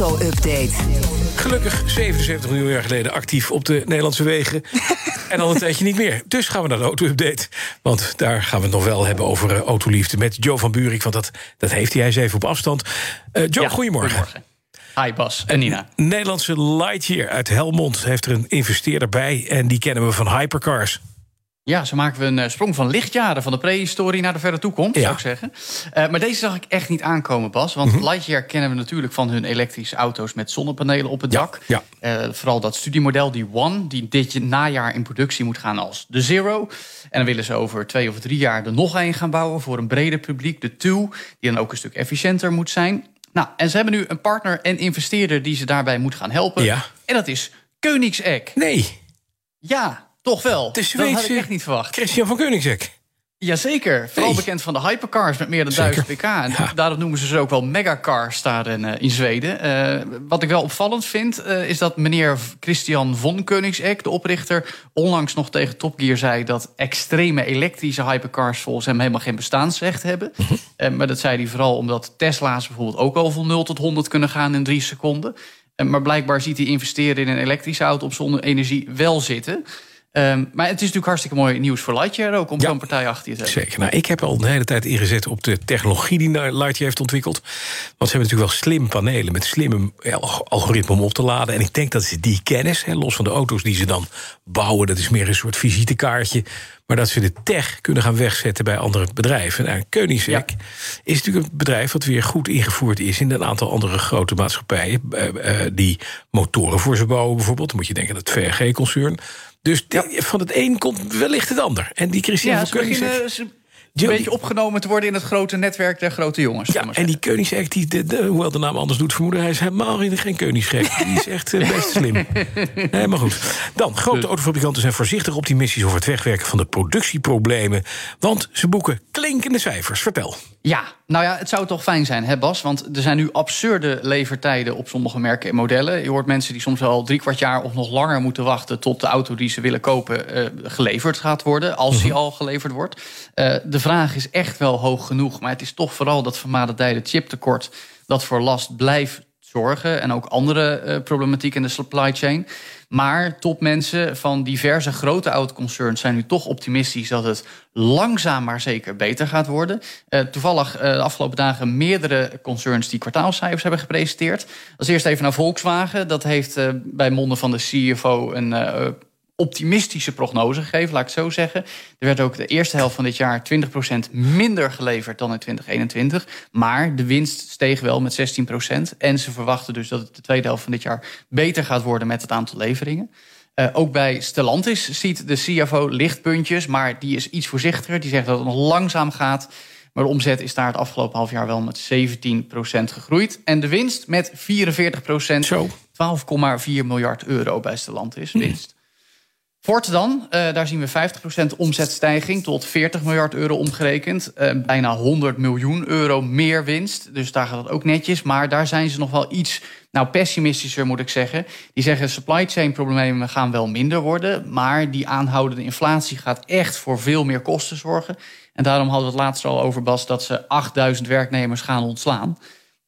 auto-update. Gelukkig 77 miljoen jaar geleden actief op de Nederlandse wegen. en al een tijdje niet meer. Dus gaan we naar de auto-update. Want daar gaan we het nog wel hebben over uh, autoliefde met Joe van Buurik. Want dat, dat heeft hij eens even op afstand. Uh, Joe, Ja, goedemorgen. goedemorgen. Hi Bas en Nina. Nederlandse Lightyear uit Helmond heeft er een investeerder bij. En die kennen we van Hypercars. Ja, zo maken we een eh, sprong van lichtjaren van de prehistorie naar de verre toekomst, Ja. zou ik zeggen. Eh, maar deze zag ik echt niet aankomen, Bas. Want Lightyear kennen we natuurlijk van hun elektrische auto's met zonnepanelen op het Ja, dak. ja. Eh, vooral dat studiemodel, die One, die dit najaar in productie moet gaan als de Zero. En dan willen ze over twee of drie jaar er nog een gaan bouwen voor een breder publiek, de Two, die dan ook een stuk efficiënter moet zijn. Nou, en ze hebben nu een partner en investeerder die ze daarbij moet gaan helpen. Ja. En dat is Koenigsegg. Nee, Ja, toch wel. de dat had ik Zweedse echt niet verwacht. Christian van Koenigsegg. Jazeker, vooral Hey. bekend van de hypercars met meer dan Zeker. 1000 pk. En Ja. daarom noemen ze ze ook wel megacars daar in, eh, in Zweden. Eh, wat ik wel opvallend vind, eh, is dat meneer Christian von Koenigsegg, de oprichter, onlangs nog tegen Top Gear zei dat extreme elektrische hypercars volgens hem helemaal geen bestaansrecht hebben. Mhm. Maar dat zei hij vooral omdat Tesla's bijvoorbeeld ook al van 0 tot 100 kunnen gaan in drie seconden. Maar blijkbaar ziet hij investeren in een elektrische auto op zonne-energie wel zitten. Ehm, maar het is natuurlijk hartstikke mooi nieuws voor Lightyear ook om Ja. zo'n partij achter je te hebben. Zeker. Nou, ik heb al de hele tijd ingezet op de technologie die Lightyear heeft ontwikkeld. Want ze hebben natuurlijk wel slim panelen met slimme ja, algoritme om op te laden. En ik denk dat ze die kennis, hè, los van de auto's die ze dan bouwen, dat is meer een soort visitekaartje. Maar dat ze de tech kunnen gaan wegzetten bij andere bedrijven. Nou, Koenigsegg Ja. is natuurlijk een bedrijf wat weer goed ingevoerd is in een aantal andere grote maatschappijen. eh, eh, die motoren voor ze bouwen bijvoorbeeld. Dan moet je denken aan het VRG-concern. Dus van het een komt wellicht het ander. En die Christian Ja, van ze Koenigsegg... beginnen ze een beetje opgenomen te worden in het grote netwerk der grote jongens. Ja, en die Koenigsegg, die, de, de- hoewel de naam anders doet vermoeden... hij is helemaal geen Koenigsegg. Die is echt eh, best slim. Nee, maar goed. Dan, grote autofabrikanten zijn voorzichtig optimistisch... over het wegwerken van de productieproblemen. Want ze boeken klinkende cijfers. Vertel. Ja, nou ja, het zou toch fijn zijn, hè Bas? Want er zijn nu absurde levertijden op sommige merken en modellen. Je hoort mensen die soms al drie kwart jaar of nog langer moeten wachten... tot de auto die ze willen kopen eh, geleverd gaat worden, als die al geleverd wordt. Eh, de vraag is echt wel hoog genoeg, maar het is toch vooral dat vermaledijde chiptekort... dat voor last blijft zorgen en ook andere eh, problematiek in de supply chain. Maar topmensen van diverse grote autoconcerns zijn nu toch optimistisch dat het langzaam maar zeker beter gaat worden. Eh, toevallig eh, de afgelopen dagen meerdere concerns die kwartaalcijfers hebben gepresenteerd. Als eerst even naar Volkswagen. Dat heeft bij monden van de CFO een optimistische prognose gegeven, laat ik het zo zeggen. Er werd ook de eerste helft van dit jaar 20% minder geleverd dan in 2021. Maar de winst steeg wel met 16%. En ze verwachten dus dat het de tweede helft van dit jaar beter gaat worden met het aantal leveringen. Eh, ook bij Stellantis ziet de CFO lichtpuntjes, maar die is iets voorzichtiger. Die zegt dat het nog langzaam gaat. Maar de omzet is daar het afgelopen half jaar wel met 17% gegroeid. En de winst met 44%. Zo. 12,4 miljard euro bij Stellantis winst. Ford dan, eh, daar zien we 50% omzetstijging tot 40 miljard euro omgerekend. Eh, bijna 100 miljoen euro meer winst. Dus daar gaat het ook netjes. Maar daar zijn ze nog wel iets nou, pessimistischer, moet ik zeggen. Die zeggen supply chain problemen gaan wel minder worden. Maar die aanhoudende inflatie gaat echt voor veel meer kosten zorgen. En daarom hadden we het laatst al over, Bas, dat ze 8000 werknemers gaan ontslaan.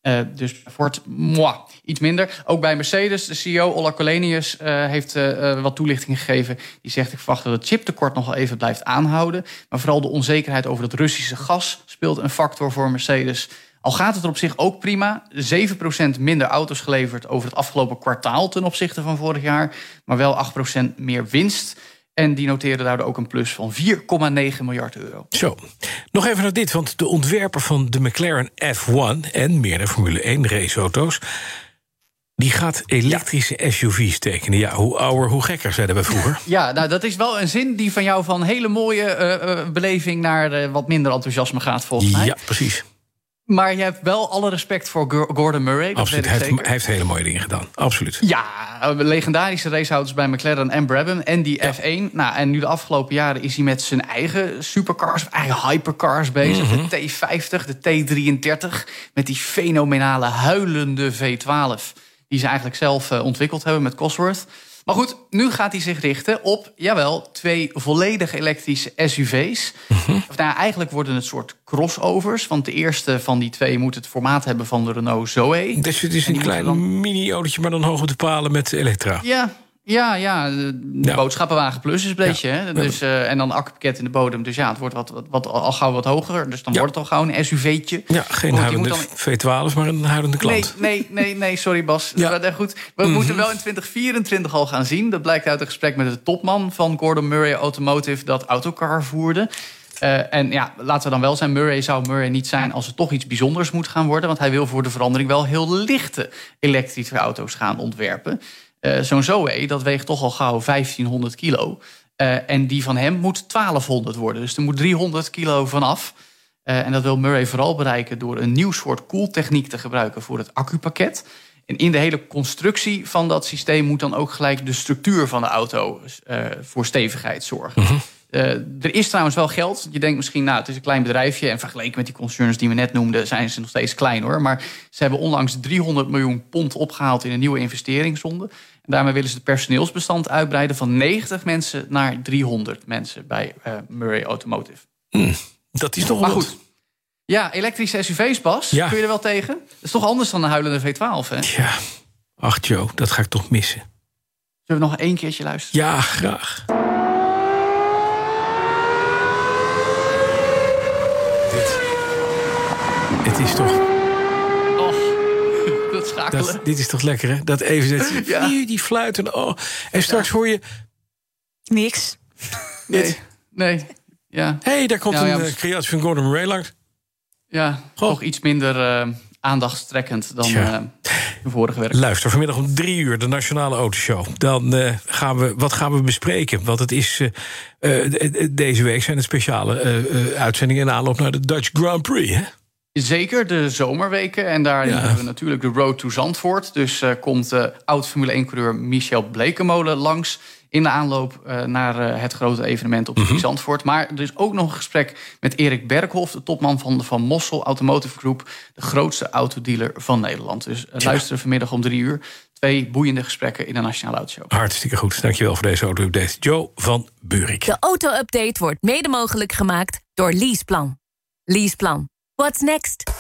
Eh, dus Ford, moi, iets minder. Ook bij Mercedes, de CEO Ola Colenius eh, heeft eh, wat toelichting gegeven. Die zegt, ik verwacht dat het chiptekort nog wel even blijft aanhouden. Maar vooral de onzekerheid over het Russische gas speelt een factor voor Mercedes. Al gaat het er op zich ook prima. 7% minder auto's geleverd over het afgelopen kwartaal ten opzichte van vorig jaar. Maar wel 8% meer winst. En die noteren daardoor ook een plus van 4,9 miljard euro. Zo. Nog even naar dit, want de ontwerper van de McLaren F1... en meerdere Formule 1 raceauto's... die gaat elektrische SUV's tekenen. Ja, hoe ouder, hoe gekker, zeiden we vroeger. Ja, nou dat is wel een zin die van jou van hele mooie eh, eh, beleving naar eh, wat minder enthousiasme gaat, volgens mij. Ja, precies. Maar je hebt wel alle respect voor Gor- Gordon Murray. Dat Absoluut. Hij heeft, hij heeft hele mooie dingen gedaan. Absoluut. Ja, legendarische raceauto's bij McLaren en Brabham. En die F1. Nou, en nu de afgelopen jaren is hij met zijn eigen supercars, of eigen hypercars bezig. Mhm. De T50, de T33. Met die fenomenale huilende V12. Die ze eigenlijk zelf eh, ontwikkeld hebben met Cosworth. Maar goed, nu gaat hij zich richten op, jawel, twee volledig elektrische SUV's. Mhm. Of nou, eigenlijk worden het soort crossovers. Want de eerste van die twee moet het formaat hebben van de Renault Zoe. Dus het is En een klein mini-autootje, maar dan hoog op de palen met elektra. Ja, ja, ja. De, Ja. boodschappenwagen plus is een beetje. Hè? Dus, eh, en dan accupakket in de bodem. Dus ja, het wordt wat, wat, wat, al gauw wat hoger. Dus dan Ja. wordt het al gauw een SUV'tje. Ja, geen goed, huilende moet V12, maar een huilende klant. Nee, nee, nee, nee, sorry Bas. Ja. Mhm. Goed, we moeten wel in 2024 al gaan zien. Dat blijkt uit een gesprek met de topman van Gordon Murray Automotive... dat Autocar voerde. Eh, en ja, laten we dan wel zijn, Murray zou Murray niet zijn... als het toch iets bijzonders moet gaan worden. Want hij wil voor de verandering wel heel lichte elektrische auto's gaan ontwerpen. Eh, Zo'n Zoe, dat weegt toch al gauw 1500 kilo. Eh, en die van hem moet 1200 worden. Dus er moet 300 kilo vanaf. Eh, en dat wil Murray vooral bereiken door een nieuw soort koeltechniek te gebruiken voor het accupakket. En in de hele constructie van dat systeem moet dan ook gelijk de structuur van de auto voor stevigheid zorgen. Eh, er is trouwens wel geld. Je denkt misschien, nou, het is een klein bedrijfje. En vergeleken met die concerns die we net noemden, zijn ze nog steeds klein hoor. Maar ze hebben onlangs 300 miljoen pond opgehaald in een nieuwe investeringsronde. En daarmee willen ze het personeelsbestand uitbreiden van 90 mensen naar 300 mensen bij eh, Murray Automotive. Dat is toch wel goed. Ja, elektrische SUV's, Bas. Ja. Kun je er wel tegen? Dat is toch anders dan een huilende V12, hè? Ja, ach Joe, dat ga ik toch missen. Zullen we nog één keertje luisteren? Ja, graag. Dit. Het is toch. Och, dat schakelen. Dat, dit is toch lekker, hè? Dat even dat, Ja. die, die fluiten. Oh. En straks hoor je. Niks. nee, nee. Ja, Hé, hey, daar komt Nou ja, een eh, mis- creatie van Gordon Murray langs. ja Goh. toch iets minder eh, aandachtstrekkend dan Tja. eh, vorige werk. Luister, vanmiddag om drie uur de Nationale Autoshow. Dan eh, gaan we, wat gaan we bespreken? Want het is, eh, eh, deze week zijn het speciale uitzendingen in aanloop naar de Dutch Grand Prix. Hè? Zeker de zomerweken. En daarin Ja. hebben we natuurlijk de Road to Zandvoort. Dus eh, komt eh oud Formule 1-coureur Michel Blekemolen langs... in de aanloop eh, naar eh, het grote evenement op circuit Zandvoort. Maar er is ook nog een gesprek met Erik Berghoff... de topman van de Van Mossel Automotive Group... de grootste autodealer van Nederland. Dus eh, luisteren vanmiddag om drie uur. Twee boeiende gesprekken in de Nationale Autoshow. Hartstikke goed. Dankjewel voor deze auto-update. Joe van Buurik. De auto-update wordt mede mogelijk gemaakt door Leaseplan. Leaseplan. What's next?